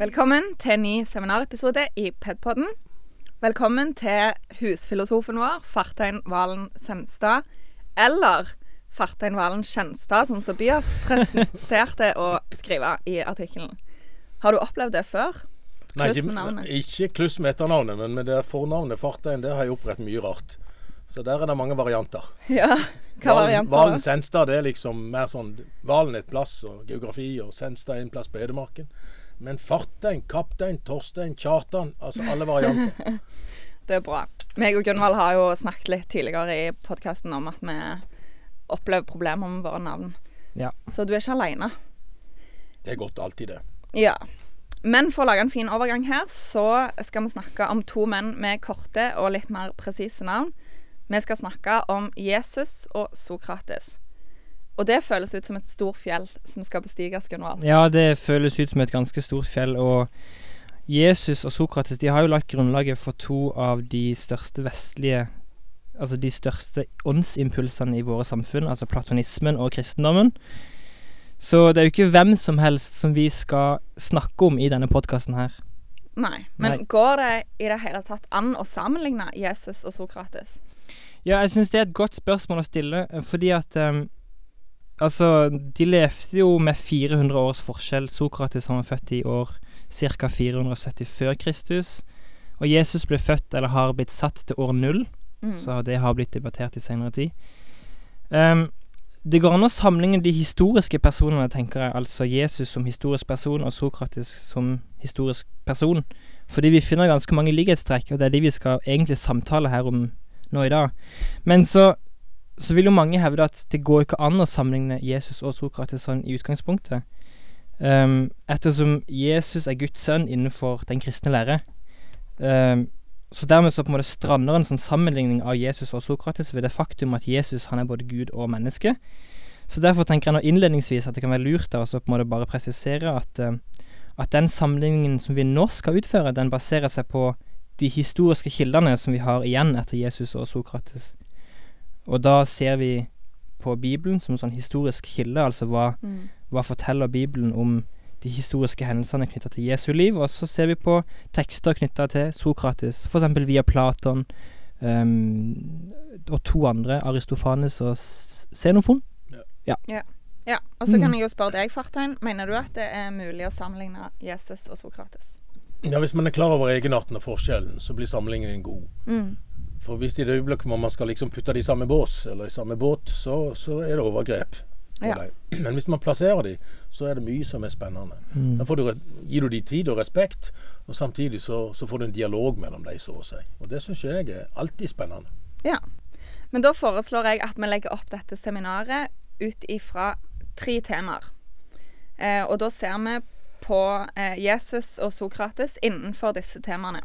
Velkommen til en ny seminarepisode i Pedpodden. Velkommen til husfilosofen vår, Fartein Valen Senstad. Eller Fartein Valen Skjenstad, sånn som Byas presenterte å skrive i artikkelen. Har du opplevd det før? Nei, Kluss ikke, kluss med etternavnet, men med det fornavnet Fartein, det har jeg opprettet mye rart. Så der er det mange varianter. Ja. Hva Valen- varianter Valen? Senstad, det er liksom mer sånn Valen et plass, og geografi, og Senstad en plass på Edemarken. Men Fartein, Kaptein, Torstein, Kjartan, altså alle varianter. Det er bra. Meg og Gunvald har jo snakket litt tidligere i podkasten om at vi opplever problemer med våre navn. Ja. Så du er ikke aleine. Det er godt alltid, det. Ja. Men for å lage en fin overgang her, så skal vi snakke om to menn med korte og litt mer presise navn. Vi skal snakke om Jesus og Sokrates. Og det føles ut som et stort fjell som skal bestiges, Gunvald. Ja, det føles ut som et ganske stort fjell, og Jesus og Sokrates de har jo lagt grunnlaget for to av de største vestlige Altså de største åndsimpulsene i våre samfunn, altså platonismen og kristendommen. Så det er jo ikke hvem som helst som vi skal snakke om i denne podkasten her. Nei. Men Nei. går det i det hele tatt an å sammenligne Jesus og Sokrates? Ja, jeg syns det er et godt spørsmål å stille, eh, fordi at ehm, Altså, de levde jo med 400 års forskjell. Sokrates han var født i år ca. 470 før Kristus. Og Jesus ble født, eller har blitt satt til år null, Mm. så det har blitt debattert i senere tid. Um, det går an å sammenligne de historiske personene, tenker jeg. Altså Jesus som historisk person og Sokrates som historisk person. Fordi vi finner ganske mange likhetstrekk, og det er de vi skal egentlig samtale her om nå i dag. Men så, så vil jo mange hevde at det går ikke an å sammenligne Jesus og Sokrates sånn i utgangspunktet. Um, ettersom Jesus er Guds sønn innenfor den kristne lære. Um, så dermed så på en måte strander en sånn sammenligning av Jesus og Sokrates ved det faktum at Jesus han er både Gud og menneske. Så derfor tenker jeg nå innledningsvis at det kan være lurt å på en måte bare presisere at, eh, at den sammenligningen som vi nå skal utføre, den baserer seg på de historiske kildene som vi har igjen etter Jesus og Sokrates. Og da ser vi på Bibelen som en sånn historisk kilde, altså hva, Mm. hva forteller Bibelen om de historiske hendelsene knytta til Jesu liv, og så ser vi på tekster knytta til Sokrates, f.eks. via Platon um, og to andre, Aristofanes og Xenofon. Ja, og så kan Mm. jeg jo spørre deg, Fartein. Mener du at det er mulig å sammenligne Jesus og Sokrates? Ja, Hvis man er klar over egenarten og forskjellen, så blir sammenligningen god. Mm. For hvis i det øyeblikket hvor man skal liksom putte de i samme bås, eller i samme båt, så, så er det overgrep. Ja. Men hvis man plasserer de, så er det mye som er spennende. Mm. Da får du, gir du de tid og respekt, og samtidig så, så får du en dialog mellom de, så å si. Og det syns jeg er alltid spennende. Ja. Men da foreslår jeg at vi legger opp dette seminaret ut ifra tre temaer. Eh, og da ser vi på eh, Jesus og Sokrates innenfor disse temaene.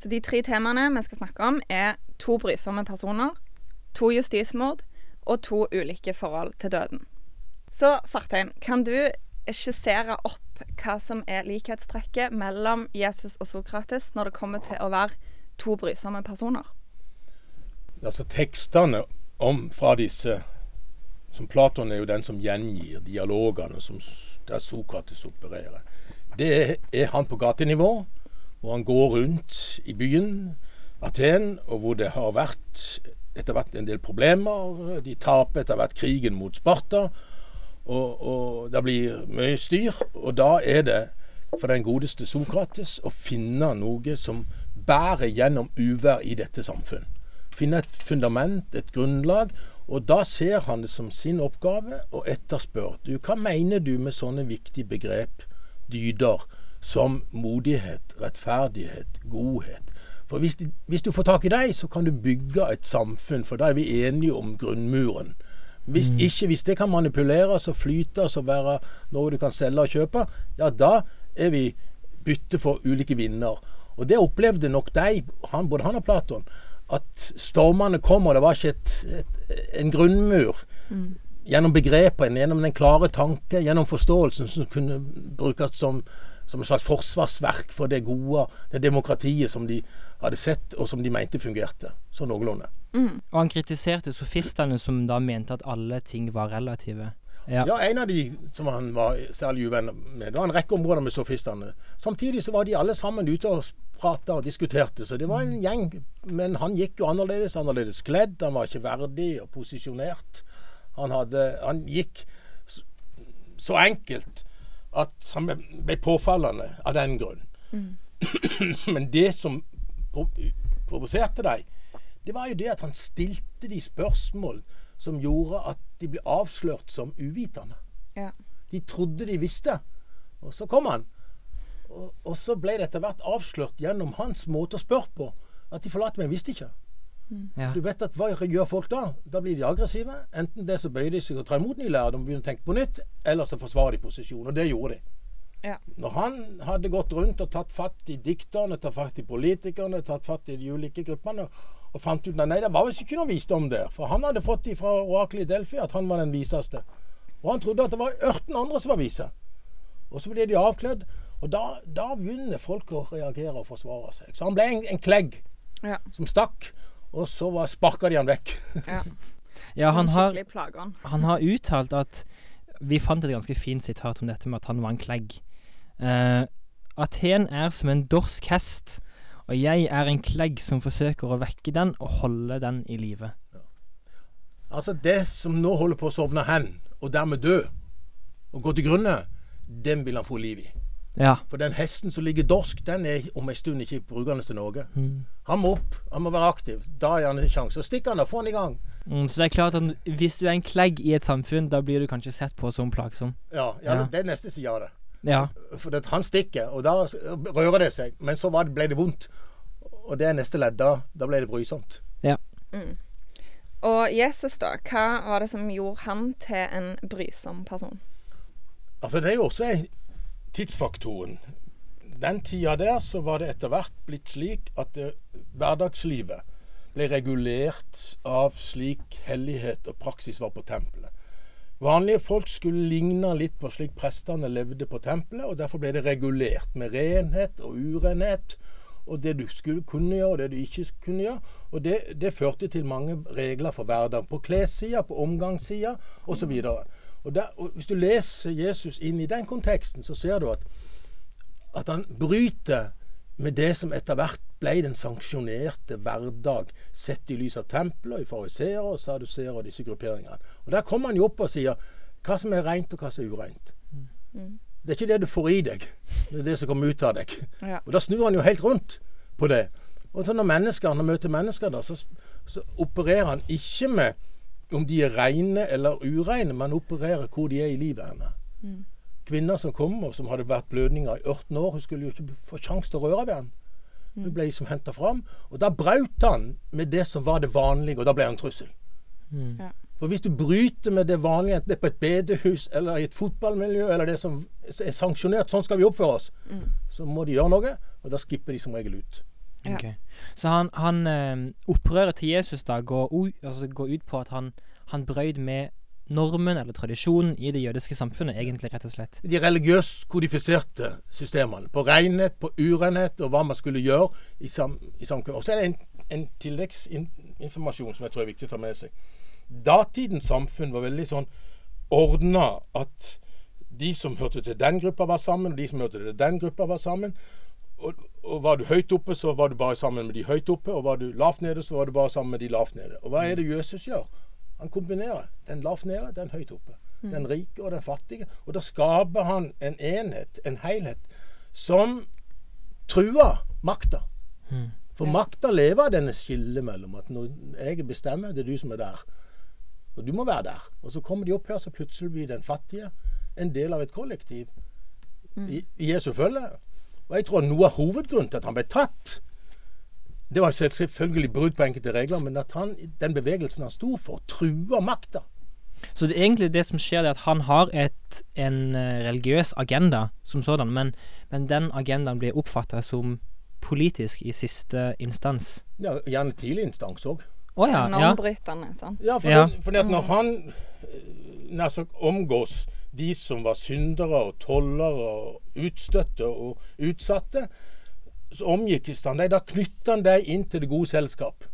Så de tre temaene vi skal snakke om, er to brysomme personer, to justismord og to ulike forhold til døden. Så Fartein, kan du skissere opp hva som er likhetstrekket mellom Jesus og Sokrates når det kommer til å være to brysomme personer? Altså tekstene om fra disse som Platon er jo den som gjengir dialogene som, der Sokrates opererer. Det er han på gatenivå, hvor han går rundt i byen Aten, og hvor det har vært etter hvert en del problemer. De taper etter hvert krigen mot Sparta, og, og det blir mye styr. Og da er det for den godeste Sokrates å finne noe som bærer gjennom uvær i dette samfunn finne et fundament, et grunnlag. Og da ser han det som sin oppgave å etterspørre. Hva mener du med sånne viktige begrep, dyder, som modighet, rettferdighet, godhet? For hvis, de, hvis du får tak i dem, så kan du bygge et samfunn, for da er vi enige om grunnmuren. Hvis ikke, hvis det kan manipuleres og flytes og være noe du kan selge og kjøpe, ja da er vi bytte for ulike vinner. Og det opplevde nok de, han, både han og Platon, at stormene kom, og det var ikke et, et, en grunnmur. Gjennom begrepene, gjennom den klare tanke, gjennom forståelsen som kunne brukes som, som et slags forsvarsverk for det gode, det demokratiet som de hadde sett, og som de mente fungerte. Så noenlunde. Og han kritiserte sofistene som da mente at alle ting var relative. Ja. Ja, en av de som han var særlig uvenner med. Det var en rekke områder med sofistene. Samtidig så var de alle sammen ute og prata og diskuterte, så det var en gjeng. Men han gikk jo annerledes, annerledes kledd. Han var ikke verdig og posisjonert. Han, hadde, han gikk så enkelt at han ble- påfallende av den grunn. Men det som provoserte deg, det var jo det at han stilte de spørsmål som gjorde at de ble avslørt som uvitende. Ja. De trodde de visste. Og så kom han. Og, og så ble det etter hvert avslørt gjennom hans måte å spørre på at de forlater meg, visste ikke. Ja. Du vet at Hva gjør folk da? Da blir de aggressive. Enten det så bøyer de seg og tar imot ny lærere, de begynner å tenke på nytt, eller så forsvarer de posisjonen. Og det gjorde de. Ja. Når han hadde gått rundt og tatt fatt i dikterne, tatt fatt i politikerne, tatt fatt i de ulike gruppene, og fant ut at nei, det var visst ikke noe visdom der. For han hadde fått fra oraklet i Delfi at han var den viseste. Og han trodde at det var 18 andre som var vise. Og så ble de avkledd. Og da, da begynner folk å reagere og forsvare seg. Så han ble en, en klegg Ja. som stakk, og så var- sparka de han vekk. ja. ja, han har, han har uttalt at Vi fant et ganske fint sitat om dette med at han var en klegg. Uh, Aten er som en dorsk hest, og jeg er en klegg som forsøker å vekke den og holde den i live. Altså det som nå holder på å sovne hen, og dermed dø, og gå til grunne, den vil han få liv i. Ja. For den hesten som ligger dorsk, den er om en stund ikke brukende til noe. Mm. Han må opp, han må være aktiv. Da er han en sjanse. Stikk han og få han i gang. Mm, så det er klart at hvis du er en klegg i et samfunn, da blir du kanskje sett på som plagsom. Ja, ja, Ja. det er neste side av det. Ja. For det, han stikker, og da rører det seg. Men så var det, ble det vondt. Og det er neste ledd. Da, da ble det brysomt. Ja. Og Jesus, da. Hva var det som gjorde han til en brysom person? Altså Det er jo også en tidsfaktoren. Den tida der så var det etter hvert blitt slik at det, hverdagslivet ble regulert av slik hellighet og praksis var på tempelet. Vanlige folk skulle ligne litt på slik prestene levde på tempelet, og derfor ble det regulert med renhet og urenhet. Og det du skulle kunne gjøre, og det du ikke kunne gjøre. Og det, det førte til mange regler for hverdagen. På klessida, på omgangssida osv. Og, der- og hvis du leser Jesus inn i den konteksten, så ser du at, at han bryter med det som etter hvert ble den sanksjonerte hverdag, sett i lys av tempelet, og i fariseere og saduseere og disse grupperingene. Og Der kommer han jo opp og sier hva som er rent, og hva som er ureint. Det er ikke det du får i deg, det er det som kommer ut av deg. Ja. Og Da snur han jo helt rundt på det. Og så når mennesker, når han møter mennesker, da, så, så opererer han ikke med om de er rene eller ureine, men opererer hvor de er i livet henne. Kvinner som kom, og som hadde vært blødninger i 18 år, hun skulle jo ikke få sjanse til å røre ved han. Hun ble liksom henta fram. Og da brøt han med det som var det vanlige, og da ble han en trussel. Mm. Ja. For hvis du bryter med det vanlige, enten det er på et bedehus eller i et fotballmiljø, eller det som er sanksjonert, sånn skal vi oppføre oss, så må de gjøre noe, og da skipper de som regel ut. Ja. Ok. Så han, han eh, opprøret til Jesus da går, u, altså går ut på at han, han brøyd med normen eller tradisjonen i det jødiske samfunnet, egentlig, rett og slett. De religiøst kodifiserte systemene. På renhet, på urenhet, og hva man skulle gjøre i, sam, i samfunnet. Og så er det en, en tilleggsinformasjon som jeg tror er viktig å ta med seg. Datidens samfunn var veldig sånn ordna at de som hørte til den gruppa, var sammen, og de som hørte til den gruppa, var sammen. Og, og var du høyt oppe, så var du bare sammen med de høyt oppe. Og var du lavt nede, så var du bare sammen med de lavt nede. Og hva er det Jesus gjør? Han kombinerer den lavt nede, den høyt oppe. Den rike og den fattige. Og da skaper han en enhet, en helhet, som truer makta. For makta lever av denne skillet mellom at når jeg bestemmer, det er du som er der. Og du må være der. Og så kommer de opp her, så plutselig blir den fattige en del av et kollektiv i, i Jesu følge. Og jeg tror noe av hovedgrunnen til at han ble tatt, det var selvfølgelig brudd på enkelte regler, men at han, den bevegelsen han sto for, truer makta. Så det er egentlig det som skjer, er at han har et, en eh, religiøs agenda som sådan, men, men den agendaen blir oppfatta som politisk i siste instans. Ja, gjerne tidlig instans òg. Å ja, ja. Normbrytende. sant. Ja, for Ja. Det, fordi at når han eh, nær sagt omgås de som var syndere og tollere og utstøtte og utsatte, så omgikkes han dem. Da knytter han deg inn til det gode selskap.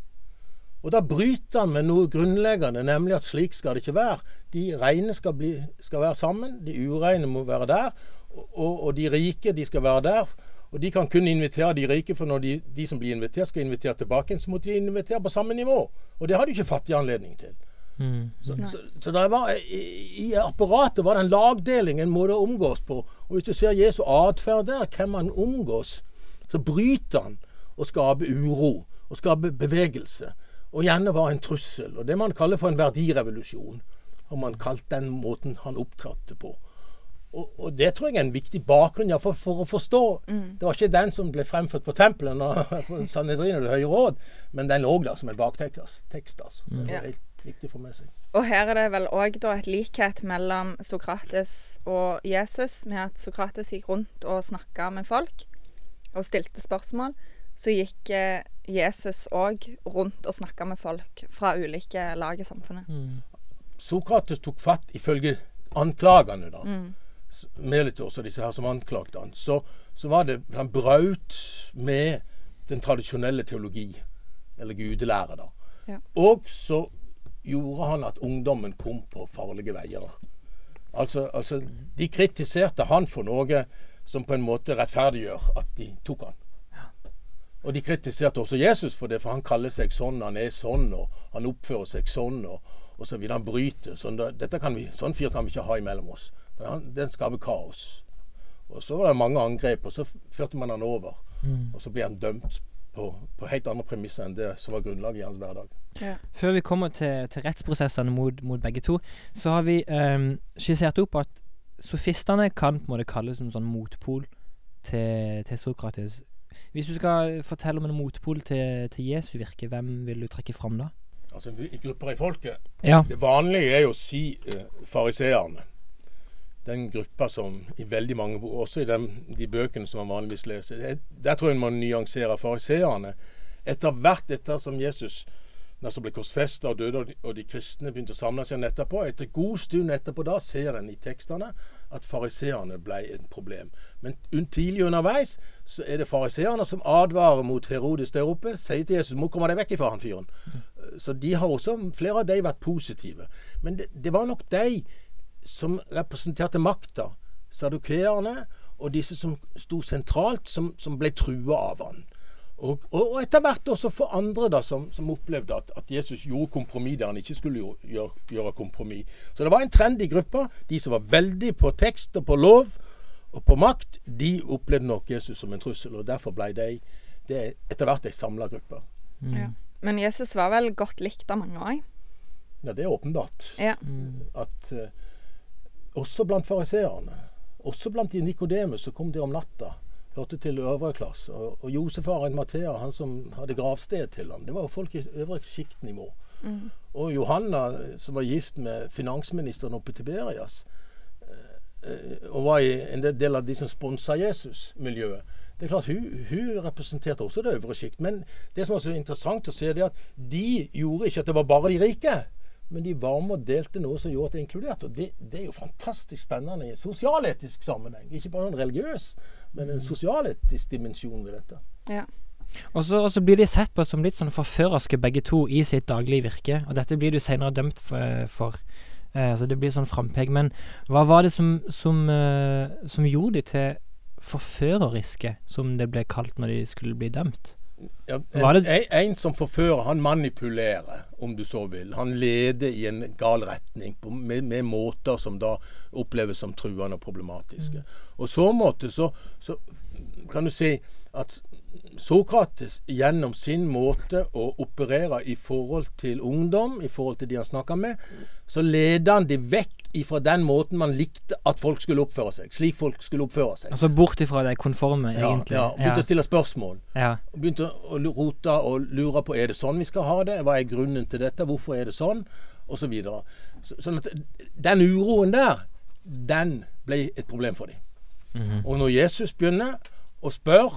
Og da bryter han med noe grunnleggende, nemlig at slik skal det ikke være. De rene skal, bli, skal være sammen, de ureine må være der, og, og de rike de skal være der. Og de kan kun invitere de rike, for når de, de som blir invitert, skal invitere tilbake, så måtte de invitere på samme nivå. Og det har de ikke fattig anledning til. Mm. Så, så, så det var, i, i apparatet var det en lagdeling, en måte å omgås på. Og hvis du ser Jesu atferd der, hvem han omgås, så bryter han og skaper uro og skaper bevegelse. Og gjerne var en trussel. Og det man kaller for en verdirevolusjon. Har man kalt den måten han opptrådte på. Og, og, det tror jeg er en viktig bakgrunn ja, for, for, å forstå. Det var ikke den som ble fremført på tempelet på Sanhedrin og Det høye råd, men den lå der som en baktekst. Altså. Ja. var helt viktig for med seg. Og her er det vel òg et likhet mellom Sokrates og Jesus, med at Sokrates gikk rundt og snakka med folk og stilte spørsmål. Så gikk eh, Jesus òg rundt og snakka med folk fra ulike lag i samfunnet. Mm. Sokrates tok fatt ifølge anklagene, da. Melitos og disse her som anklagte han. Så, så var det Han brøt med den tradisjonelle teologi, eller gudelære, da. Ja. Og så gjorde han at ungdommen kom på farlige veier. Altså, altså De kritiserte han for noe som på en måte rettferdiggjør at de tok han. Og de kritiserte også Jesus for det, for han kaller seg sånn, han er sånn, og han oppfører seg sånn, og, og så videre. Han bryter. Sånn, dette kan vi, sånn fyr kan vi ikke ha imellom oss. For han, den skaper kaos. Og så var det mange angrep, og så førte man han over. Og så ble han dømt på, på helt andre premisser enn det som var grunnlaget i hans hverdag. Ja. Før vi kommer til, til rettsprosessene mot, mot begge to, så har vi um, skissert opp at sofistene kan på en måte kalles en sånn motpol til, til Sokrates. Hvis du skal fortelle om en motpol til, til Jesu virke, hvem vil du trekke fram da? Altså grupper i folket. Ja. Det vanlige er jo å si eh, fariseerne. Den gruppa som i veldig mange Også i de, de bøkene som man vanligvis leser. Det, der tror jeg man nyanserer fariseerne. Etter hvert etter som Jesus når som ble korsfesta og døde, og de, og de kristne begynte å samle seg etterpå. Etter god stund etterpå da ser en i tekstene at fariseerne ble et problem. Men tidlig underveis så er det fariseerne som advarer mot Herodes der oppe. Sier til Jesus må komme deg vekk fra han fyren. Så de har også, flere av de vært positive. Men det, det var nok de som representerte makta, sadukeerne, og disse som sto sentralt, som, som ble trua av han. Og, og, og etter hvert også for andre da, som, som opplevde at, at Jesus gjorde kompromiss der han ikke skulle gjøre, gjøre kompromiss. Så det var en trend i gruppa. De som var veldig på tekst og på lov og på makt, de opplevde nok Jesus som en trussel. Og derfor ble de det er etter hvert ei samla gruppe. Ja. Men Jesus var vel godt likt av mange òg? Ja, det er åpenbart. Ja. At eh, også blant fariseerne, også blant de Nikodemus som kom der om natta, hørte til øvre klasse. Og, og Josef Aren Mathea, han som hadde gravsted til ham, det var jo folk i øvre sjiktnivå. Og Johanna, som var gift med finansministeren oppe i Tiberias, eh, og var i en del av de som sponsa Jesus-miljøet. Det er klart, hun, hun representerte også det øvre sjikt. Men det som er så interessant å se, det er at de gjorde ikke at det var bare de rike. Men de var med og delte noe som gjorde at det inkluderte. Og det, det er jo fantastisk spennende i en sosialetisk sammenheng. Ikke bare en religiøs, men en sosialetisk dimensjon ved dette. ja. Og så, og så blir de sett på som litt sånn forførerske begge to i sitt daglige virke, og dette blir du senere dømt for. for. Eh, så det blir sånn frampek. Men hva var det som, som, eh, som gjorde de til forføreriske, som det ble kalt når de skulle bli dømt? Ja, en, en, en som forfører, han manipulerer, om du så vil. Han leder i en gal retning på, med, med måter som da oppleves som truende og problematiske. Og så måte så, så kan du si at Sokrates gjennom sin måte å operere i forhold til ungdom, i forhold til de han snakker med, så leder han de vekk ifra den måten man likte at folk skulle oppføre seg. Slik folk skulle oppføre seg. Altså bort ifra det konforme, Ja, egentlig. ja, Begynte begynte å stille spørsmål. ja. Begynte å rote og lure på er det sånn vi skal ha det, hva er grunnen til dette, hvorfor er det sånn, osv. Så videre. Sånn at den uroen der, den ble et problem for dem. Og når Jesus begynner å spørre,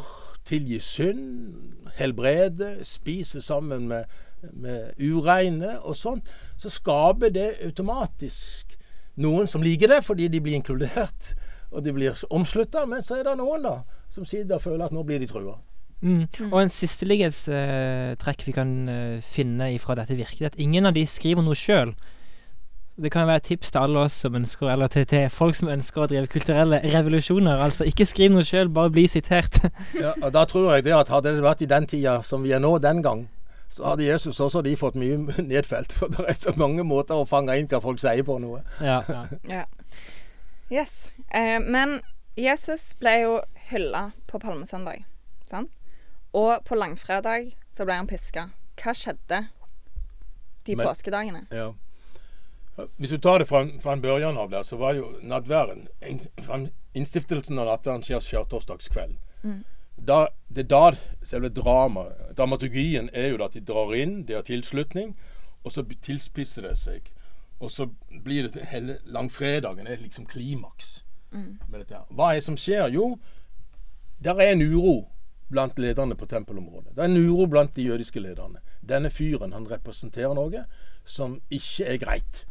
tilgi synd, helbrede, spise sammen med, med ureine og sånt, så skaper det automatisk noen som liker det fordi de blir inkludert og de blir omslutta, men så er det noen da som sitter og føler at nå blir de trua. Mm. Mm. Og en sistelighetstrekk vi kan eh, finne fra dette virket, at ingen av de skriver noe sjøl. Det kan være et tips til alle oss som ønsker, eller til, til folk som ønsker å drive kulturelle revolusjoner. Altså, ikke skriv noe sjøl, bare bli sitert. Ja, og da tror jeg det at hadde det vært i den tida som vi er nå, den gang, så hadde Jesus også de fått mye nedfelt. For det er så mange måter å fange inn hva folk sier på noe. ja, ja. Ja. Yes. Eh, men Jesus ble jo hylla på palmesøndag, sant? Og på langfredag så ble han piska. Hva skjedde de Men- påskedagene? Ja. Hvis du tar det fra, fra en børjan av der, så var jo nattværen Innstiftelsen av nattværen skjer skjærtorsdagskveld. Mm. Da, det er da selve dramaet Dramaturgien er jo at de drar inn, de har tilslutning, og så tilspisser det seg. Og så blir det hele langfredagen er liksom klimaks med dette. Hva er det som skjer? Jo, der er en uro blant lederne på tempelområdet. Det er en uro blant de jødiske lederne. Denne fyren han representerer noe som ikke er greit.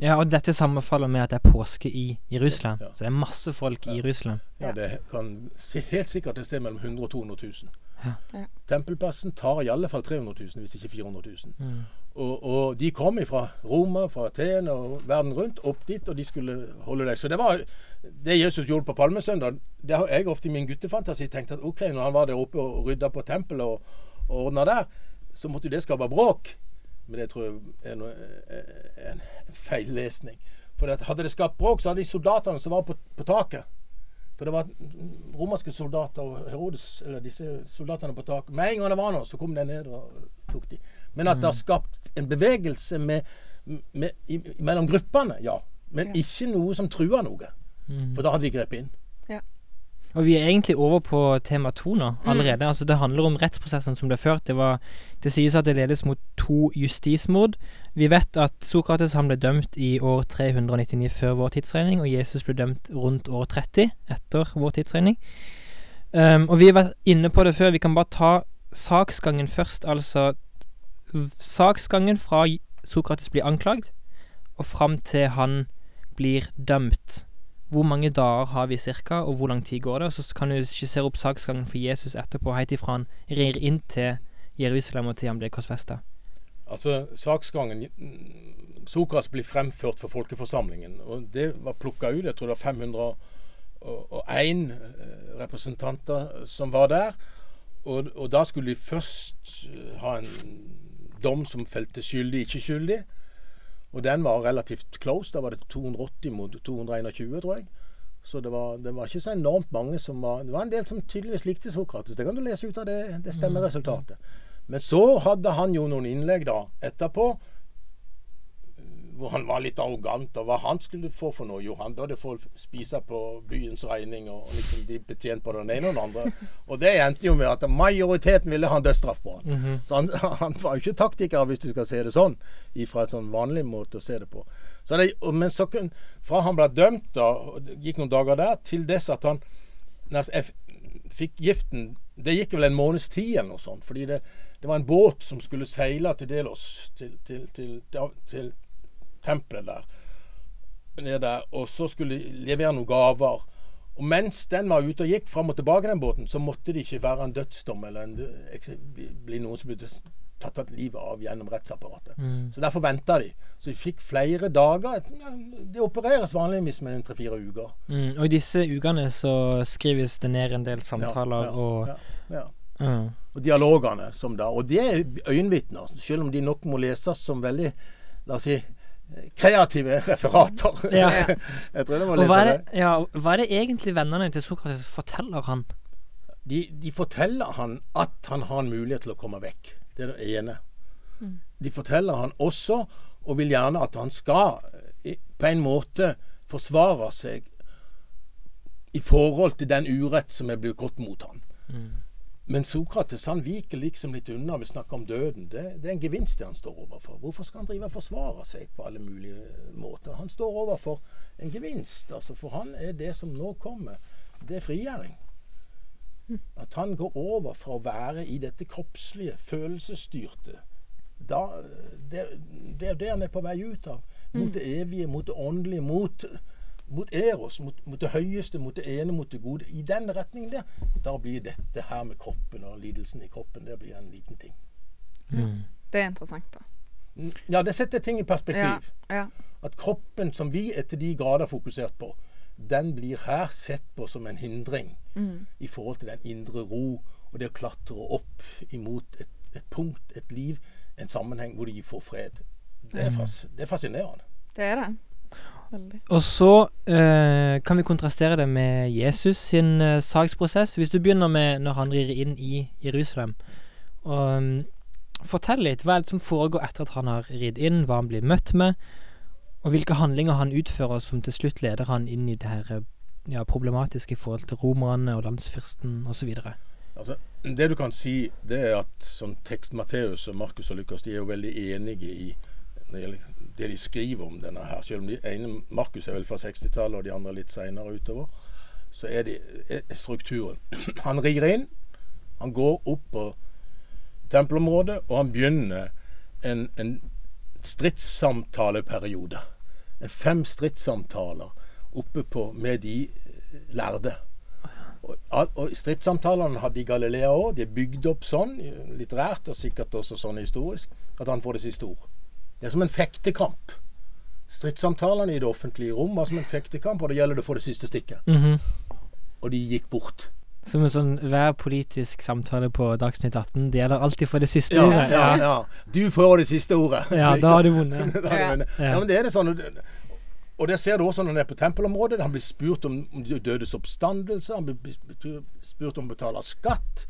Ja, og dette sammenfaller med at det er påske i Jerusalem. Ja. Så det er masse folk i Jerusalem. Ja, Ja. Det kan helt sikkert et sted mellom 100 og 200 000. Ja. Ja. Tempelplassen tar i alle fall 300 000, hvis ikke 400 000. Mm. Og, og de kom fra Roma, fra Aten og verden rundt, opp dit, og de skulle holde deg. Så det var det Jesus gjorde på palmesøndag. Det har jeg ofte i min guttefantasi tenkt at ok, når han var der oppe og rydda på tempelet og, og ordna der, så måtte jo det skape bråk. Men det tror jeg er noe, er en feillesning. For hadde det skapt bråk, så hadde de soldatene som var på, på taket For det var romerske soldater og Herodes, eller disse soldatene på taket. Med en gang det var noe, så kom de ned og tok de. Men at det har skapt en bevegelse med, med, i, mellom gruppene, ja. Men ikke noe som truer noe. Mm. For da hadde de grepet inn. Og vi er egentlig over på tema to nå allerede. Altså Det handler om rettsprosessen som ble ført. Det, var, det sies at det ledes mot to justismord. Vi vet at Sokrates han ble dømt i år 399 før vår tidsregning, og Jesus ble dømt rundt år 30 etter vår tidsregning. Um, og vi har vært inne på det før. Vi kan bare ta saksgangen først. Altså saksgangen fra Sokrates blir anklagd, og fram til han blir dømt. Hvor mange dager har vi cirka, og hvor lang tid går det? Og så kan du skissere opp saksgangen for Jesus etterpå, helt ifra han rir inn til Jerusalem og til han blir korsfesta. Altså, saksgangen Sokras blir fremført for folkeforsamlingen. Og det var plukka ut. Jeg tror det var 501 eh, representanter som var der. Og, og da skulle de først eh, ha en dom som felte skyldig, ikke skyldig. Og den var relativt close. Da var det 280 mot 221, tror jeg. Så det var, det var ikke så enormt mange som var Det var en del som tydeligvis likte Sokrates. Det kan du lese ut av det, det stemmeresultatet. Men så hadde han jo noen innlegg da etterpå hvor han var litt arrogant, og hva han skulle få for noe. Jo, han hadde folk spise på byens regning og liksom bli betjent på den ene og den andre. Og det endte jo med at majoriteten ville ha en dødsstraff på han. Så han, han var jo ikke taktiker, hvis du skal se det sånn, fra et sånn vanlig måte å se det på. Så det, men så kun, fra han ble dømt, da, gikk noen dager der, til dess at han fikk giften Det gikk vel en måneds tid eller noe sånt. Fordi det, det var en båt som skulle seile til Delos, til, til, til, til tempelet der. Nede. Og så skulle de levere noen gaver. Og mens den var ute og gikk fram og tilbake, den båten, så måtte det ikke være en dødsdom eller en, bli, bli noen som ble tatt av livet av gjennom rettsapparatet. Så derfor venta de. Så de fikk flere dager. Ja, Det opereres vanligvis med en tre-fire uker. Mm, og i disse ukene så skrives det ned en del samtaler ja, og ja, ja. Mm. Og dialogene som da Og de er øyenvitner, selv om de nok må leses som veldig La oss si kreative referater. Ja. Jeg tror det var litt hva er det. det, ja, hva er det egentlig vennene til Sokrates forteller han? De, de forteller han at han har en mulighet til å komme vekk. Det er det ene. De forteller han også, og vil gjerne at han skal eh, på en måte forsvare seg i forhold til den urett som er blitt gått mot han. Men Sokrates han viker liksom litt unna og vil snakke om døden. Det, det er en gevinst det han står overfor. Hvorfor skal han drive og forsvare seg på alle mulige måter? Han står overfor en gevinst. altså For han er det som nå kommer. Det er frigjøring. At han går over fra å være i dette kroppslige, følelsesstyrte da, det, det er det han er på vei ut av. Mot det evige, mot det åndelige, mot, mot eros, mot, mot det høyeste, mot det ene, mot det gode. I den retningen der, da blir dette her med kroppen og lidelsen i kroppen, det blir en liten ting. Mm. Det er interessant, da. Mm, Ja, det setter ting i perspektiv. Ja. ja. At kroppen som vi er til de grader fokusert på, den blir her sett på som en hindring Mm. i forhold til den indre ro og det å klatre opp imot et, et punkt, et liv, en sammenheng hvor de får fred. Det er, fas, det er fascinerende. Det er det. Veldig. Og så eh, kan vi kontrastere det med Jesus sin eh, saksprosess. Hvis du begynner med når han rir inn i Jerusalem. Og um, Fortell litt. Hva er det som foregår etter at han har ridd inn? Hva han blir møtt med? Og hvilke handlinger han utfører som til slutt leder han inn i det her ja, problematiske i forhold til romerne og landsfyrsten osv. Altså, det du kan si, det er at sånn tekst Matteus og Markus og Lukas de er jo veldig enige i når det gjelder det de skriver om denne her. Selv om de ene, Markus er vel fra 60-tallet og de andre litt seinere utover, så er, det, strukturen. Han rir inn, han går opp på tempelområdet, og han begynner en, en stridssamtaleperiode. Fem stridssamtaler oppe på med de eh, lærde. Og, og stridssamtalene hadde i Galilea òg. De er bygd opp sånn, litterært og sikkert også sånn historisk, at han får det siste ord. Det er som en fektekamp. Stridssamtalene i det offentlige rom var som en fektekamp, og da gjelder det å få det siste stikket. Mhm. Og de gikk bort. Som en sånn hver politisk samtale på Dagsnytt 18. Det gjelder alltid for det siste Ja, ordet. ja, ja. Du får det siste ordet. Ja, da har du vunnet. Ja. Ja. Men det er det sånn. og det- ser du også når han er på tempelområdet. Han blir spurt om dødes oppstandelse. Han blir blir spurt om å betale skatt.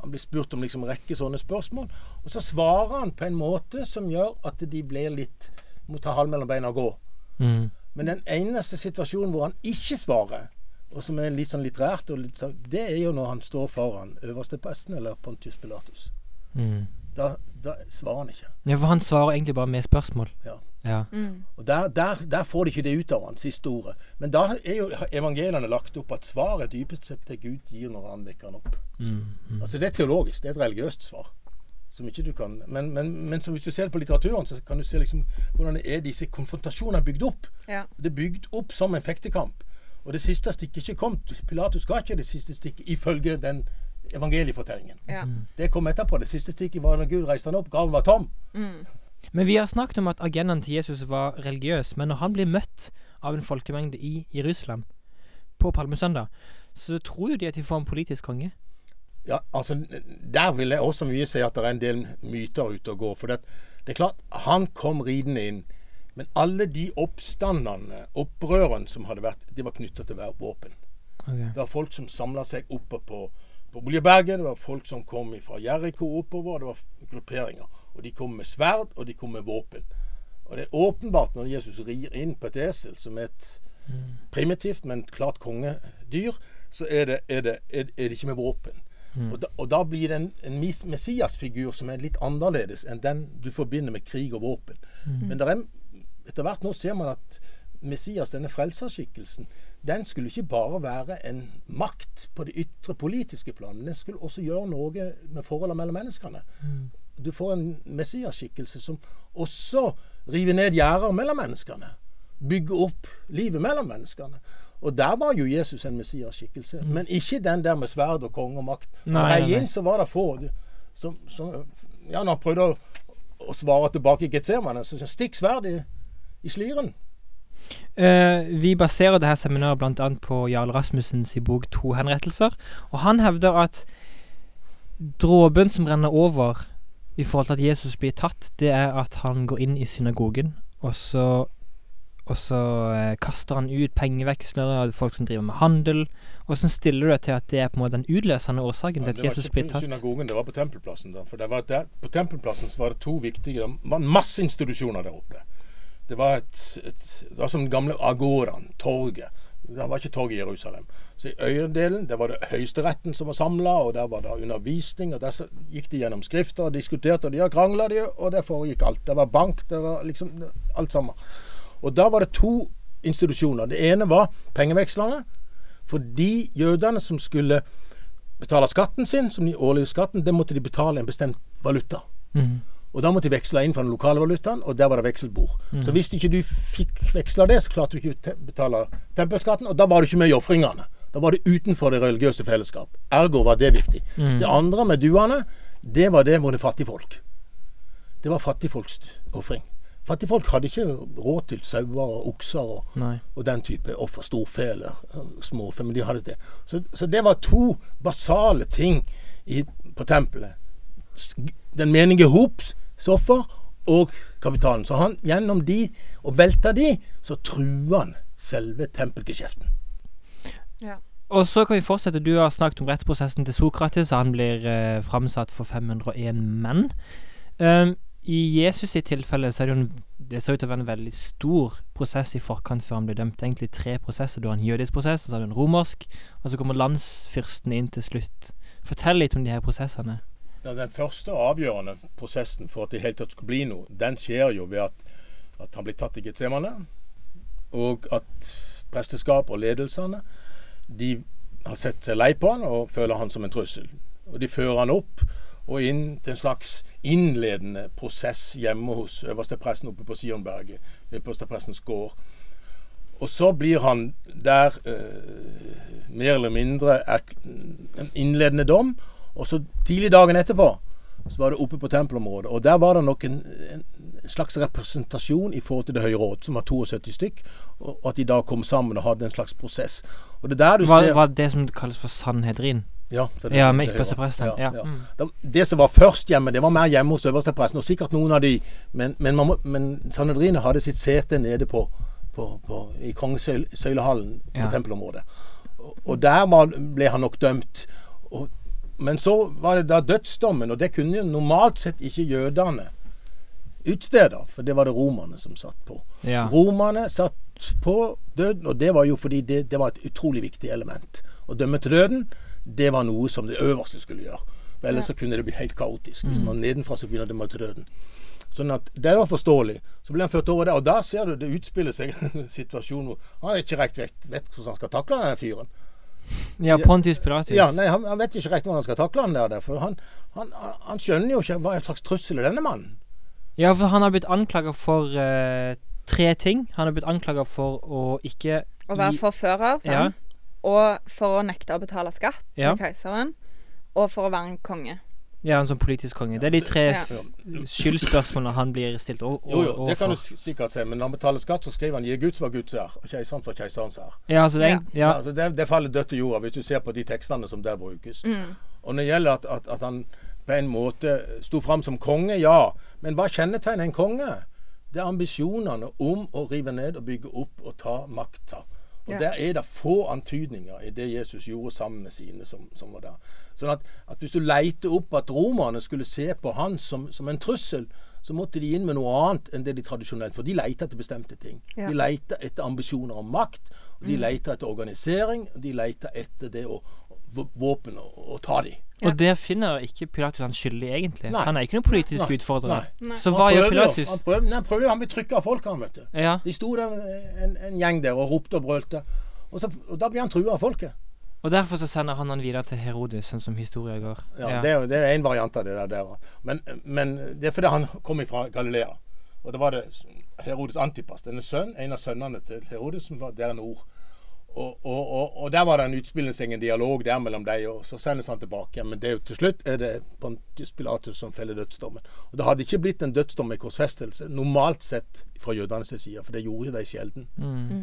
Han blir spurt om liksom en rekke sånne spørsmål. Og så svarer han på en måte som gjør at de blir litt Må ta halen mellom beina og gå. Mm. Men den eneste situasjonen hvor han ikke svarer, og som er litt sånn litterært, og litt sånn, det er jo når han står foran øverstepresten eller Pontius Pilatus. Mm. Da, da svarer han ikke. Ja, for han svarer egentlig bare med spørsmål. Ja. Ja. Mm. Og der, der, der får de ikke det ut av han, siste ordet. Men da er jo evangeliene lagt opp at svaret dypest sett det Gud gir når han vekker han opp. Mm. Mm. Altså Det er teologisk, det er et religiøst svar. Som ikke du kan Men, men, men så hvis du ser det på litteraturen, så kan du se liksom hvordan er disse konfrontasjonene bygd opp. Ja. Det er bygd opp som en fektekamp. Og det siste stikket ikke kom. Pilatus ga ikke det siste stikket ifølge den evangeliefortellingen. Ja. Det kom etterpå. Det siste stikket var da Gud reiste han opp, graven var tom. Mm. Men vi har snakket om at agendaen til Jesus var religiøs, men når han blir møtt av en folkemengde i Jerusalem på palmesøndag, så tror jo de at de får en politisk konge. Ja, altså Der vil jeg også mye si at det er en del myter ute og går. For det, det er klart, han kom ridende inn. Men alle de oppstandene, opprørene som hadde vært, de var knytta til våpen. Okay. Det var folk som samla seg oppe på, på Oljeberget. Det var folk som kom fra Jeriko oppover. Det var grupperinger. Og de kom med sverd, og de kom med våpen. Og det er åpenbart når Jesus rir inn på et esel, som er et primitivt, men klart kongedyr, så er det, er det, er, det ikke med våpen. Og, da, og da blir det en, en messiasfigur som er litt annerledes enn den du forbinder med krig og våpen. Men der er, etter hvert nå ser man at Messias, denne frelserskikkelsen, den skulle ikke bare være en makt på det ytre politiske plan, men den skulle også gjøre noe med forholdet mellom menneskene. Du får en Messias-skikkelse som også river ned gjerder mellom menneskene. Bygger opp livet mellom menneskene. Og der var jo Jesus en messiaskikkelse. Mm. Men ikke den der med sverd og konge og makt. Når nei. inn, så var det få. Som, som, ja, når han prøvde å, å svare tilbake i Getsemane, så stikk sverd i, i slyren. Uh, vi baserer dette seminaret bl.a. på Jarl Rasmussens bok 'To henrettelser'. Og han hevder at dråpen som renner over i forhold til at Jesus blir tatt, det er at han går inn i synagogen, og så og så eh, kaster han ut pengevekslere og folk som driver med handel. Hvordan stiller du deg til at det er på en måte den utløsende årsaken til Ja, at det var ikke på synagogen, det var på tempelplassen. Da. For det var der, på tempelplassen var det to viktige Det var masse institusjoner der oppe. Det var, et, et, det var som den gamle agoraen, torget. Det var ikke torg i Jerusalem. Så i øyendelen, der var det Høyesteretten som var samla, og der var det undervisning. og Der gikk de gjennom skrifter og diskuterte, og de krangla, de, og der foregikk alt. Det var bank, det var liksom alt sammen. Og da var det to institusjoner. Det ene var pengevekslerne. For de jødene som skulle betale skatten sin, som de årlige skatten, det måtte de betale en bestemt valuta. Mhm. Og da måtte de veksle inn fra den lokale valutaen, og der var det vekselbord. Så hvis ikke du fikk veksla det, så klarte du ikke å betale tempelskatten, og da var du ikke med i ofringene. Da var det utenfor det religiøse fellesskap. Ergo var det viktig. Det andre med duene, det var det hvor det fattige folk. Det var fattigfolks ofring. Fattigfolk hadde ikke råd til sauer og okser og, og den type offer. Storfe eller småfe, men de hadde det. Så, så det var to basale ting i, på tempelet. Den menige hops offer og kapitalen. Så han, gjennom de, og velta de, så truer han selve tempelgeskjeften. Ja. Og så kan vi fortsette. Du har snakket om rettsprosessen til Sokrates. Han blir eh, framsatt for 501 menn. Um, I Jesus sitt tilfelle så er det jo en, det ser ut til å være en veldig stor prosess i forkant før han blir dømt. Egentlig tre prosesser. Du har en jødisk prosess, så har du en romersk, og så kommer landsfyrsten inn til slutt. Fortell litt om de her prosessene. Ja, den første avgjørende prosessen for at det i hele tatt skulle bli noe, den skjer jo ved at, at han blir tatt i Getsemane, og at presteskap og ledelsene de har sett seg lei på han og føler han som en trussel. Og De fører han opp og inn til en slags innledende prosess hjemme hos øverstepresten oppe på Sionberget, øversteprestens gård. Og så blir han der eh, mer eller mindre en innledende dom. Og så tidlig dagen etterpå så var det oppe på tempelområdet. Og der var det nok en, en slags representasjon i forhold til Det høye råd, som var 72 stykk. Og at de da kom sammen og hadde en slags prosess. Og det er der du var, ser var det som kalles for sannhedrin? Ja, det- Ja, med det høye råd. ypperstepresten. Ja. Mm. Det som var først hjemme, det var mer hjemme hos øverstepresten, og sikkert noen av de. Men, men, man men Sanhedrinet hadde sitt sete nede på, på, på, i kongesøylehallen på Ja. tempelområdet. Og, og der var, ble han nok dømt. Og, men så var det da dødsdommen, og det kunne jo normalt sett ikke jødene utstede, for det var det romerne som satt på. Ja. Romerne satt på døden, og det var jo fordi det, det var et utrolig viktig element. Å dømme til døden, det var noe som det øverste skulle gjøre. For Ellers så kunne det bli helt kaotisk hvis man nedenfra skulle begynne å dømme til døden. Sånn at Det var forståelig. Så ble han ført over der, og da ser du det utspiller seg en situasjon hvor han er ikke rekt vet, vet hvordan han skal takle den fyren. Ja, Pontius Pilatus. Ja, nei, han, han vet ikke rett hvordan han skal takle han der, for han, han, han skjønner jo ikke hva slags trussel er denne mannen. Ja, for han har blitt anklaga for uh, tre ting. Han har blitt anklaga for å ikke Å være forfører, Ja. sant? Og for å nekte å betale skatt Ja. til keiseren. Og for å være en konge. Ja, en sånn politisk konge. Det er de tre Ja. skyldspørsmålene han blir stilt o- o- Jo, jo, det kan du sikkert se, men når han betaler skatt, så skriver han 'gi Guds var Guds er', og keiserens var keiserens er'. Ja, altså det Ja. Altså det, det faller dødt til jorda hvis du ser på de tekstene som der brukes. Og når det gjelder at, at, at han på en måte sto fram som konge, ja. Men hva kjennetegner en konge? Det er ambisjonene om å rive ned og bygge opp og ta makta. Og Ja. Der er det få antydninger i det Jesus gjorde sammen med sine som, som var der. Sånn at, at Hvis du leter opp at romerne skulle se på han som, som en trussel, så måtte de inn med noe annet enn det de tradisjonelt For de leter etter bestemte ting. Ja. De leter etter ambisjoner om makt, og de leter etter organisering, og de leter etter det å våpen og, og ta dem. Ja. Og der finner ikke Pilatus han skyldig, egentlig. Nei. Han er ikke noen politisk Nei. utfordrer. Nei. Så Han hva gjør. Pilatus? Han prøver, han prøver han blir trykka av folk, han, vet du. Ja, De sto der en, en gjeng der og ropte og brølte. Og, så, og da blir han trua av folket. Og derfor så sender han han videre til Herodes, sånn som historien går. Ja, Det, er, det er en variant av det der. der. Men, men det er fordi han kom fra Galilea. Og da var det Herodes Antipas, denne sønn, en av sønnene til Herodes, som var der nord. Og, og, og, og der var det en utspillelse, en dialog der mellom dem, og så sendes han tilbake. Men det er jo til slutt er det Pontius Pilatus som feller dødsdommen. Og det hadde ikke blitt en dødsdom med korsfestelse, normalt sett fra jødenes side, for det gjorde de sjelden.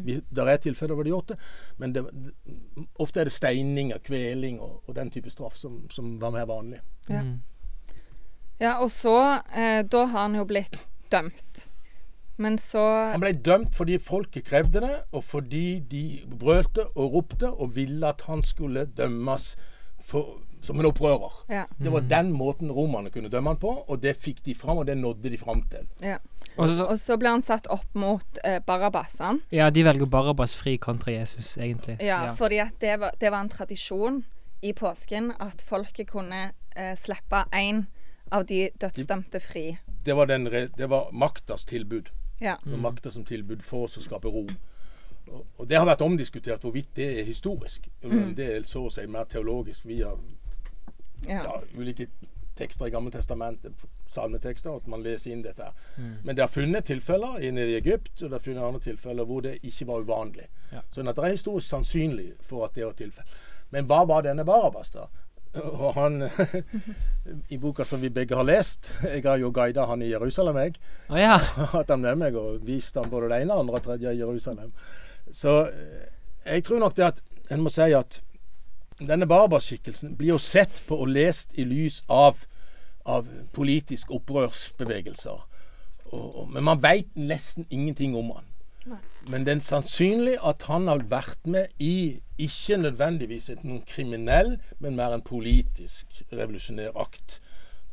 Vi, der er tilfeller hvor de gjorde det, men det, ofte er det steining og kveling og, og den type straff som, som var mer vanlig. Ja. Mm. Ja, og så eh, Da har han jo blitt dømt. Men så Han ble dømt fordi folket krevde det, og fordi de brølte og ropte og ville at han skulle dømmes for, som en opprører. Ja. Det var den måten romerne kunne dømme han på, og det fikk de fram, og det nådde de fram til. ja. Og så, Og så ble han satt opp mot eh, Barabassan. ja, de velger Barabbas fri kontra Jesus, egentlig. Ja, fordi at det var, det var en tradisjon i påsken at folket kunne eh, slippe én av de dødsdømte fri. Det var, den, det var maktas tilbud. Ja. Det var makta som tilbud for oss å skape ro. Og, det har vært omdiskutert hvorvidt det er historisk. Mm. Det er så å si mer teologisk via ja. ja, ulike tekster i Gamle testamentet, salmetekster, at man leser inn dette. Mm. Men det har funnet tilfeller inne i Egypt, og det har funnet andre tilfeller hvor det ikke var uvanlig. Ja. Sånn at det er historisk sannsynlig for at det var tilfellet. Men hva var denne Barabas, da? Og han I boka som vi begge har lest Jeg har jo guida han i Jerusalem, jeg. Oh, ja. Hatt han med meg og vist han både det ene, andre og tredje i Jerusalem. Så eh, jeg tror nok det at en må si at denne Barabas-skikkelsen blir jo sett på og lest i lys av, av politiske opprørsbevegelser. Og, og, men man veit nesten ingenting om han. Nei. Men det er sannsynlig at han har vært med i ikke nødvendigvis et noen kriminell, men mer en politisk revolusjonær akt.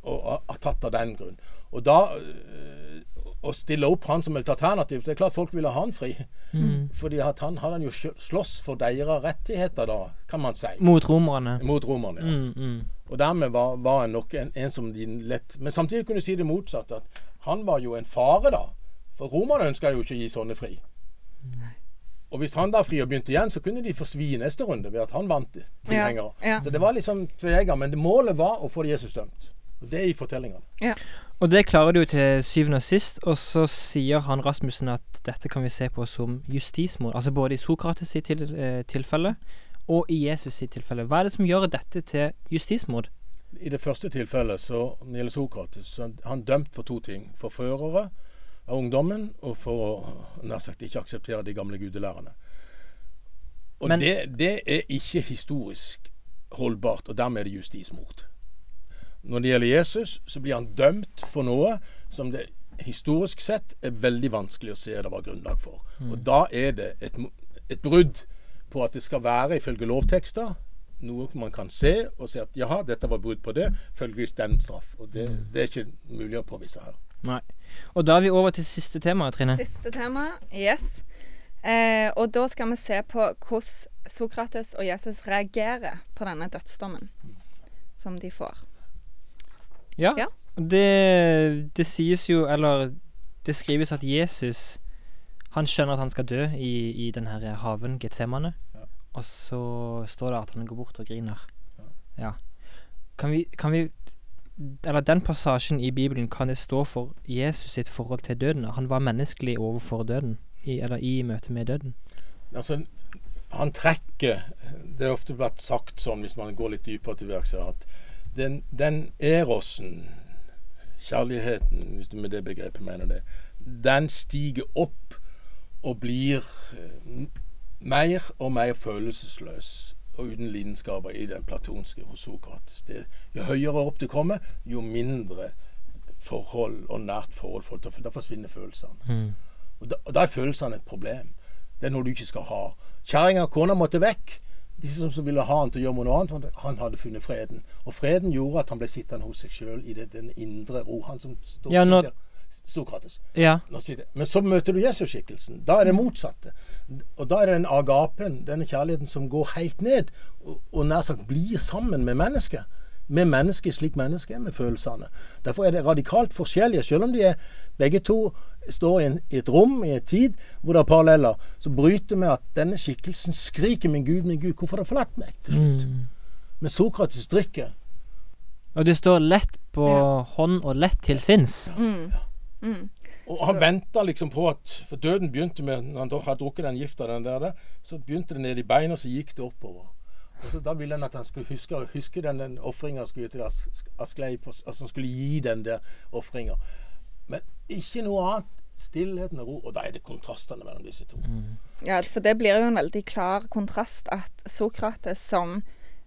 Og har- tatt av den grunn. Og da øh, å stille opp han som et alternativ Det er klart folk ville ha han fri. Mm. Fordi han har han jo slåss for deres rettigheter, da, kan man si. Mot romerne. Mot romerne. Ja. Mm, mm. Og dermed var, var han nok en, en som de lett Men samtidig kunne du si det motsatte. At han var jo en fare, da. For romerne ønska jo ikke å gi sånne fri. Og hvis han da fri og begynte igjen, så kunne de forsvi i neste runde ved at han vant tilhengere. Ja, ja. Så det var liksom tveegga. Men det målet var å få Jesus dømt. Og det er i fortellingene. Ja. Og det klarer du jo til syvende og sist, og så sier han Rasmussen at dette kan vi se på som justismord. Altså både i Sokrates sitt til, eh, tilfelle og i Jesus sitt tilfelle. Hva er det som gjør dette til justismord? I det første tilfellet så når det gjelder Sokrates, så er han dømt for to ting. Forførere av ungdommen, og for å nær sagt ikke akseptere de gamle gudelærerne. Og Men- det, det er ikke historisk holdbart, og dermed er det justismord. Når det gjelder Jesus, så blir han dømt for noe som det historisk sett er veldig vanskelig å se det var grunnlag for. Og da er det et, et brudd på at det skal være, ifølge lovtekster, noe man kan se og si at jaha, dette var brudd på det, følgeligvis den straff. Og det, det er ikke mulig å påvise her. Nei. Og da er vi over til siste tema, Trine. Siste tema. Yes. Eh, og da skal vi se på hvordan Sokrates og Jesus reagerer på denne dødsdommen som de får. Ja. Ja. Det, det sies jo, eller det skrives at Jesus Han skjønner at han skal dø i, i den her haven, Getsemane. Ja. Og så står det at han går bort og griner. Ja. Ja. Kan vi, kan vi Eller den passasjen i Bibelen, kan det stå for Jesus sitt forhold til døden? Han var menneskelig overfor døden, i, eller i møte med døden. Altså, han trekker Det er ofte blitt sagt sånn, hvis man går litt dypere til verks, at den, den erosen, kjærligheten, hvis du med det begrepet mener det, den stiger opp og blir eh, mer og mer følelsesløs og uten lidenskaper i den platonske hos Sokrates. Det, jo høyere opp du kommer, jo mindre forhold og nært forhold får til, for da forsvinner følelsene. Mm. Og da, og da er følelsene et problem. Det er noe du ikke skal ha. Kjerringa og kona måtte vekk. De som, som ville ha han til å gjøre noe annet, han hadde funnet freden. Og freden gjorde at han ble sittende hos seg sjøl i det, den indre ro. Han som står Ja, når- sitter- Sokrates. Ja. Det. Men så møter du Jesus-skikkelsen. Da er det motsatte. Og da er det den agapen, denne kjærligheten, som går helt ned, og, og nær sagt blir sammen med mennesket. Med mennesket slik mennesket er, med følelsene. Derfor er det radikalt forskjellige. Selv om de er begge to står i, en, i et rom, i en tid, hvor det er paralleller, så bryter vi at denne skikkelsen skriker 'min Gud, min Gud, hvorfor har du forlatt meg?' til slutt. Mm. Men Sokrates drikker. Og det står lett på Ja. hånd og lett til sinns. Mm. Mm. Og han venta liksom på at For døden begynte med Når han da hadde drukket den gifta, den der, så begynte det ned i beina, og så gikk det oppover. Og så Da ville han at han skulle huske, huske den, den ofringa skulle til Askleip, altså han skulle gi den der ofringa. Men ikke noe annet. Stillheten og ro. Og da er det kontrastene mellom disse to. Ja, for det blir jo en veldig klar kontrast at Sokrates, som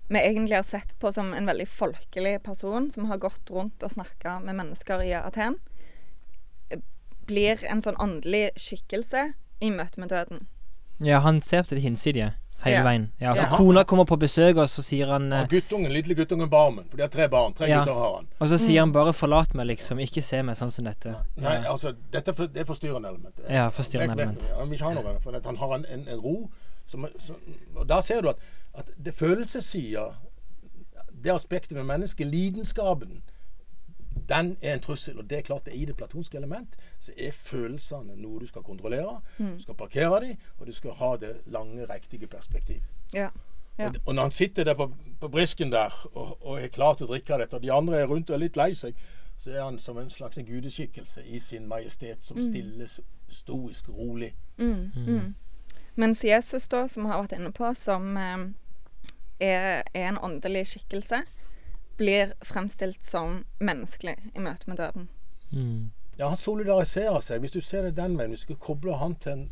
vi egentlig har sett på som en veldig folkelig person, som har gått rundt og snakka med mennesker i Aten, blir en sånn åndelig skikkelse i møte med døden. Ja, han ser på det hinsidige hele Ja. veien. Ja, så Ja. Kona kommer på besøk, og så sier han eh, Og guttungen, lille guttungen Barmen, for de har tre barn. Tre Ja. gutter har han. Og så sier han bare 'forlat meg', liksom. Ikke se meg sånn som dette. Nei, altså, dette er for, det er forstyrrende element. Ja, forstyrrende vet- element. Han vil ikke ha noe, for han har en, en, en ro som, som Og da ser du at, at det følelsessida, det aspektet med mennesket, lidenskapen, den er en trussel. Og det er klart det er i det platonske element så er følelsene noe du skal kontrollere. Du skal parkere dem, og du skal ha det lange, riktige perspektiv. Ja. Ja. Og, og når han sitter der på, på brisken der og, og er klar til å drikke dette, og de andre er rundt og er litt lei seg, så er han som en slags en gudeskikkelse i sin majestet, som stille, stoisk, rolig. Mm, mm. Mens Jesus, da, som vi har vært inne på, som eh, er, er en åndelig skikkelse, blir fremstilt som menneskelig i møte med døden. Mm. Ja, han solidariserer seg. Hvis du ser det den veien, hvis du kobler han til en,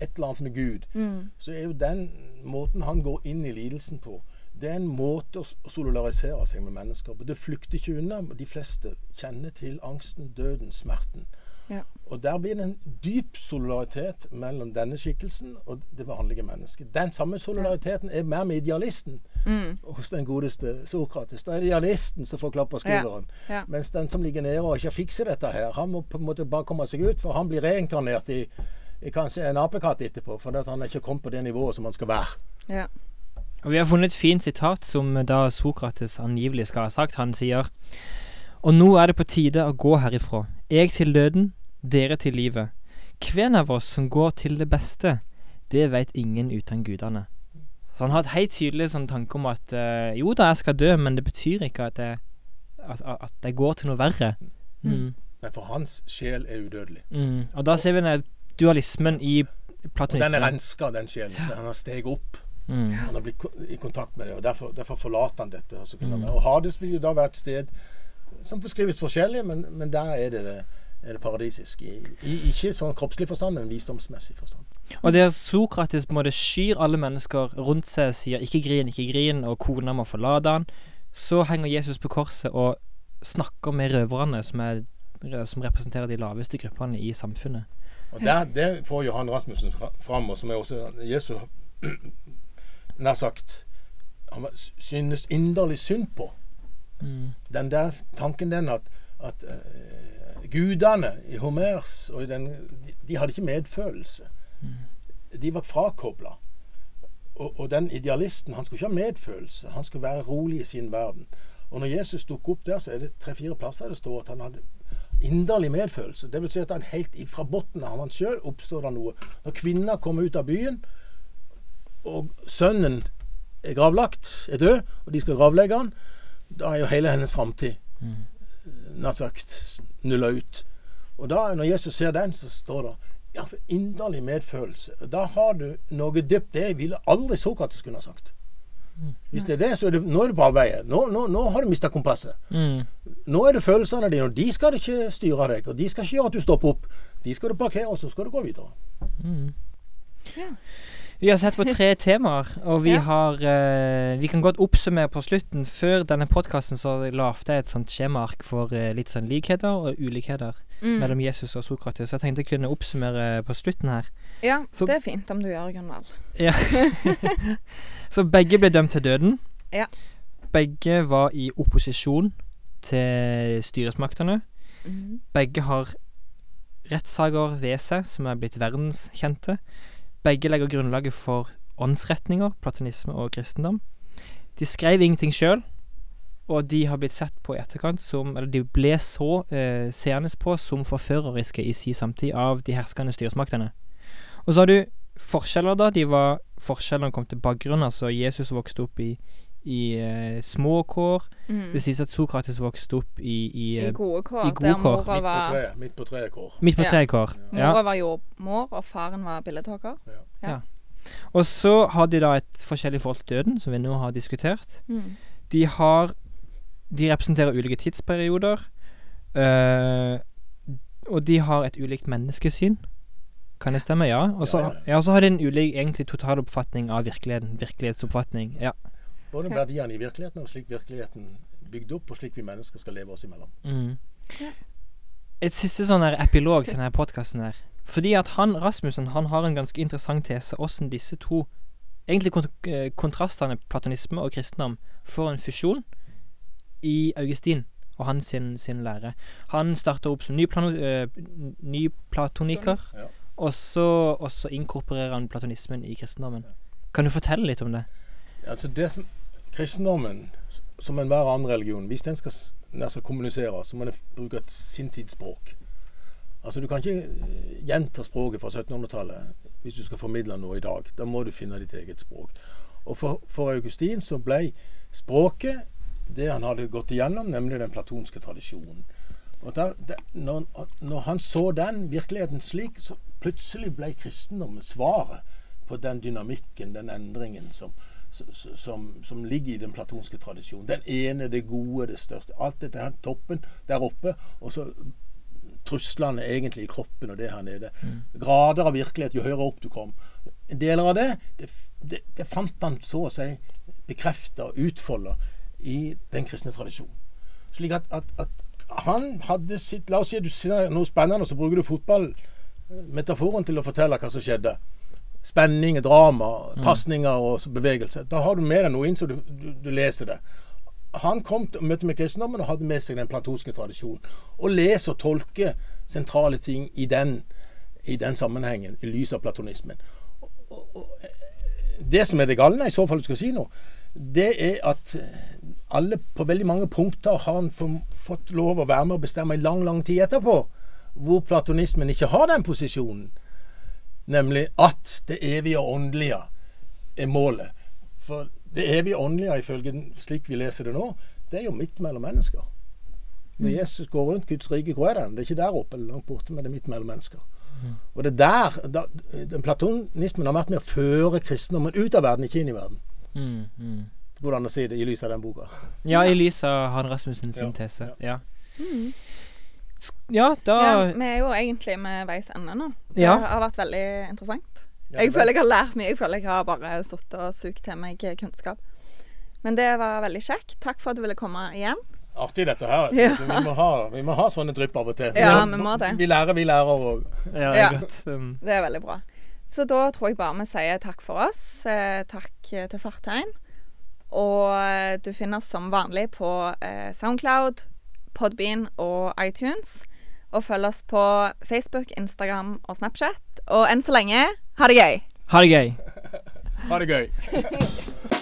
et eller annet med Gud, Mm. så er jo den måten han går inn i lidelsen på, det er en måte å solidarisere seg med mennesker på. Det flykter ikke unna. De fleste kjenner til angsten, døden, smerten. Ja. Og der blir det en dyp solidaritet mellom denne skikkelsen og det vanlige mennesket. Den samme solidariteten er mer med idealisten Mm. hos den godeste Sokrates. Da er det idealisten som får klapp på skulderen. Ja. Mens den som ligger nede og ikke fikser dette her, han må på en måte bare komme seg ut, for han blir reinkarnert i, i kanskje en apekatt etterpå, fordi han er ikke kommet på det nivået som han skal være. Ja. Og vi har funnet et fint sitat som da Sokrates angivelig skal ha sagt. Han sier Og nå er det på tide å gå herifra. Jeg til døden, dere til livet. Hvem av oss som går til det beste, det veit ingen uten gudene. Så han har et helt tydelig sånn tanke om at uh, jo da, jeg skal dø, men det betyr ikke at jeg, at, at jeg går til noe verre. Mm. Nei, for hans sjel er udødelig. Mm. Og da ser vi den dualismen i Og den er platonismen. renska, den sjelen. Han har steget opp. Mm. Han har blitt i kontakt med det, og derfor, derfor forlater han dette. Og, så kunne Mm. og Hades vil jo da være et sted som beskrives forskjellig, men, men der er det, det, er det paradisisk. I, i, ikke sånn kroppslig forstand, men visdomsmessig forstand. Og der Sokrates på en måte skyr alle mennesker rundt seg, sier 'ikke grin, ikke grin', og kona må forlate han, så henger Jesus på korset og snakker med røverne, som, er, som representerer de laveste gruppene i samfunnet. Og der, Det får Johan Rasmussen fram, og som er også Jesus nær sagt han synes inderlig synd på. Mm. Den der tanken den at, at uh, gudene i Homers og i den, de, de hadde ikke medfølelse. De var frakobla. Og, og den idealisten han skulle ikke ha medfølelse. Han skulle være rolig i sin verden. Og når Jesus dukker opp der, så er det tre-fire plasser det står at han hadde inderlig medfølelse. Det vil si at han helt fra bunnen av han sjøl oppstår det noe. Når kvinner kommer ut av byen, og sønnen er gravlagt, er død, og de skal gravlegge han, da er jo hele hennes framtid nær sagt nulla ut. Og da, når Jesus ser den, så står det ja, for inderlig medfølelse. Og Da har du noe dypt. Det ville aldri Sokrates kunne ha sagt. Hvis det er det, så er det, nå er du på avveie. Nå, nå, nå har du mista kompasset. Mm. Nå er det følelsene dine, og de skal ikke styre deg. Og de skal ikke gjøre at du stopper opp. De skal du parkere, og så skal du gå videre. Mm. Ja. Vi har sett på tre temaer, og vi Ja. har uh, Vi kan godt oppsummere på slutten. Før denne podkasten så lagde jeg et sånt skjemaark for uh, litt sånn likheter og ulikheter Mm. mellom Jesus og Sokrates. Så jeg tenkte jeg kunne oppsummere på slutten her. ja, Så- det er fint om du gjør, Gunvald. Ja. så begge ble dømt til døden. Ja. Begge var i opposisjon til styresmaktene. Mm. Begge har rettssaker ved seg som er blitt verdenskjente. Begge legger grunnlaget for åndsretninger, platonisme og kristendom. De skrev ingenting sjøl, og de har blitt sett på i etterkant som Eller de ble så eh, seende på som forføreriske i si samtid av de herskende styresmaktene. Og så har du forskjeller, da. De var Forskjellene kom til bakgrunn. Altså, Jesus vokste opp i, i eh, små kår. Mm. Det sies at Sokrates vokste opp i, i, I eh, gode kår, i gode der kår. mora var, midt på treet kår. midt på treet tre kår. Ja. mora var jordmor, og faren var billedhogger. Og så har de da et forskjellig forhold til døden, som vi nå har diskutert. Mm. De har De representerer ulike tidsperioder. øh, og de har et ulikt menneskesyn. Kan det stemme? Ja. Og så Ja, ja. ja, har de en ulik egentlig totaloppfatning av virkeligheten. Virkelighetsoppfatning. Ja. Både Ja. verdiene i virkeligheten og slik virkeligheten bygd opp, og slik vi mennesker skal leve oss imellom. Mm. Et siste sånn her epilog til denne podkasten her. Fordi at han, Rasmussen, han har en ganske interessant tese hvordan disse to egentlig kont eh, kontrastene platonisme og kristendom får en fusjon i Augustin og hans sin, sin lære. Han starter opp som ny, plano, eh, ny platoniker, Ja. og, så, og så inkorporerer han platonismen i kristendommen. Kan du fortelle litt om det? Altså det som, kristendommen, som enhver annen religion, hvis den skal, den skal kommunisere, så må den bruke et sin tids språk. Altså Du kan ikke eh, gjenta språket fra 1700-tallet hvis du skal formidle noe i dag. Da må du finne ditt eget språk. Og for, for Augustin så ble språket det han hadde gått igjennom, nemlig den platonske tradisjonen. Og der, der, når, når, han så den virkeligheten slik, så plutselig ble kristendommen svaret på den dynamikken, den endringen som, som, som, ligger i den platonske tradisjonen. Den ene, det gode, det største. Alt dette her, toppen der oppe. Og så truslene egentlig i kroppen og det her nede. Mm. Grader av virkelighet jo høyere opp du kom. Deler av det, det, det, det fant han så å si bekrefta og utfolda i den kristne tradisjonen. Slik at, at, at, han hadde sitt La oss si du sier noe spennende, så bruker du fotballmetaforen til å fortelle hva som skjedde. Spenning, drama, pasninger og bevegelse. Da har du med deg noe inn så du, du, du leser det. Han kom til møte med kristendommen og hadde med seg den platonske tradisjonen. Og leser og tolker sentrale ting i den, i den sammenhengen, i lys av platonismen. Og, og, det som er det galne, i så fall du skal si noe, det er at alle på veldig mange punkter har han fått lov å være med og bestemme i lang, lang tid etterpå. Hvor platonismen ikke har den posisjonen. Nemlig at det evige åndelige er målet. For det evige åndelige, ifølge slik vi leser det nå, det er jo midt mellom mennesker. Når mm. Jesus går rundt Guds rike, hvor er den? Det er ikke der oppe eller langt borte, men det er midt mellom mennesker. Mm. Og det er der da, den Platonismen har vært med å føre kristendommen ut av verden, ikke inn i verden. Mm, mm. Hvordan å si det i lys av den boka? Ja, i lys av Han Rasmussen sin ja, tese. Ja. Mm. Ja, da ja, Vi er jo egentlig med veis ende nå. Det ja. har vært veldig interessant. jeg føler jeg har lært mye. Jeg føler jeg har bare sittet og sugd til meg kunnskap. Men det var veldig kjekt. Takk for at du ville komme igjen. Artig dette her. Ja. Vi, må ha, vi, må ha, sånne drypp av og til. Ja, vi må det. Vi lærer, vi lærer. Og... Ja, det er, um... det er veldig bra. Så da tror jeg bare vi sier takk for oss. Eh, takk til Fartein. Og eh, du finner oss som vanlig på eh, Soundcloud, Podbean og iTunes. Og følg oss på Facebook, Instagram og Snapchat. Og enn så lenge ha det gøy. Ha det gøy. ha det gøy.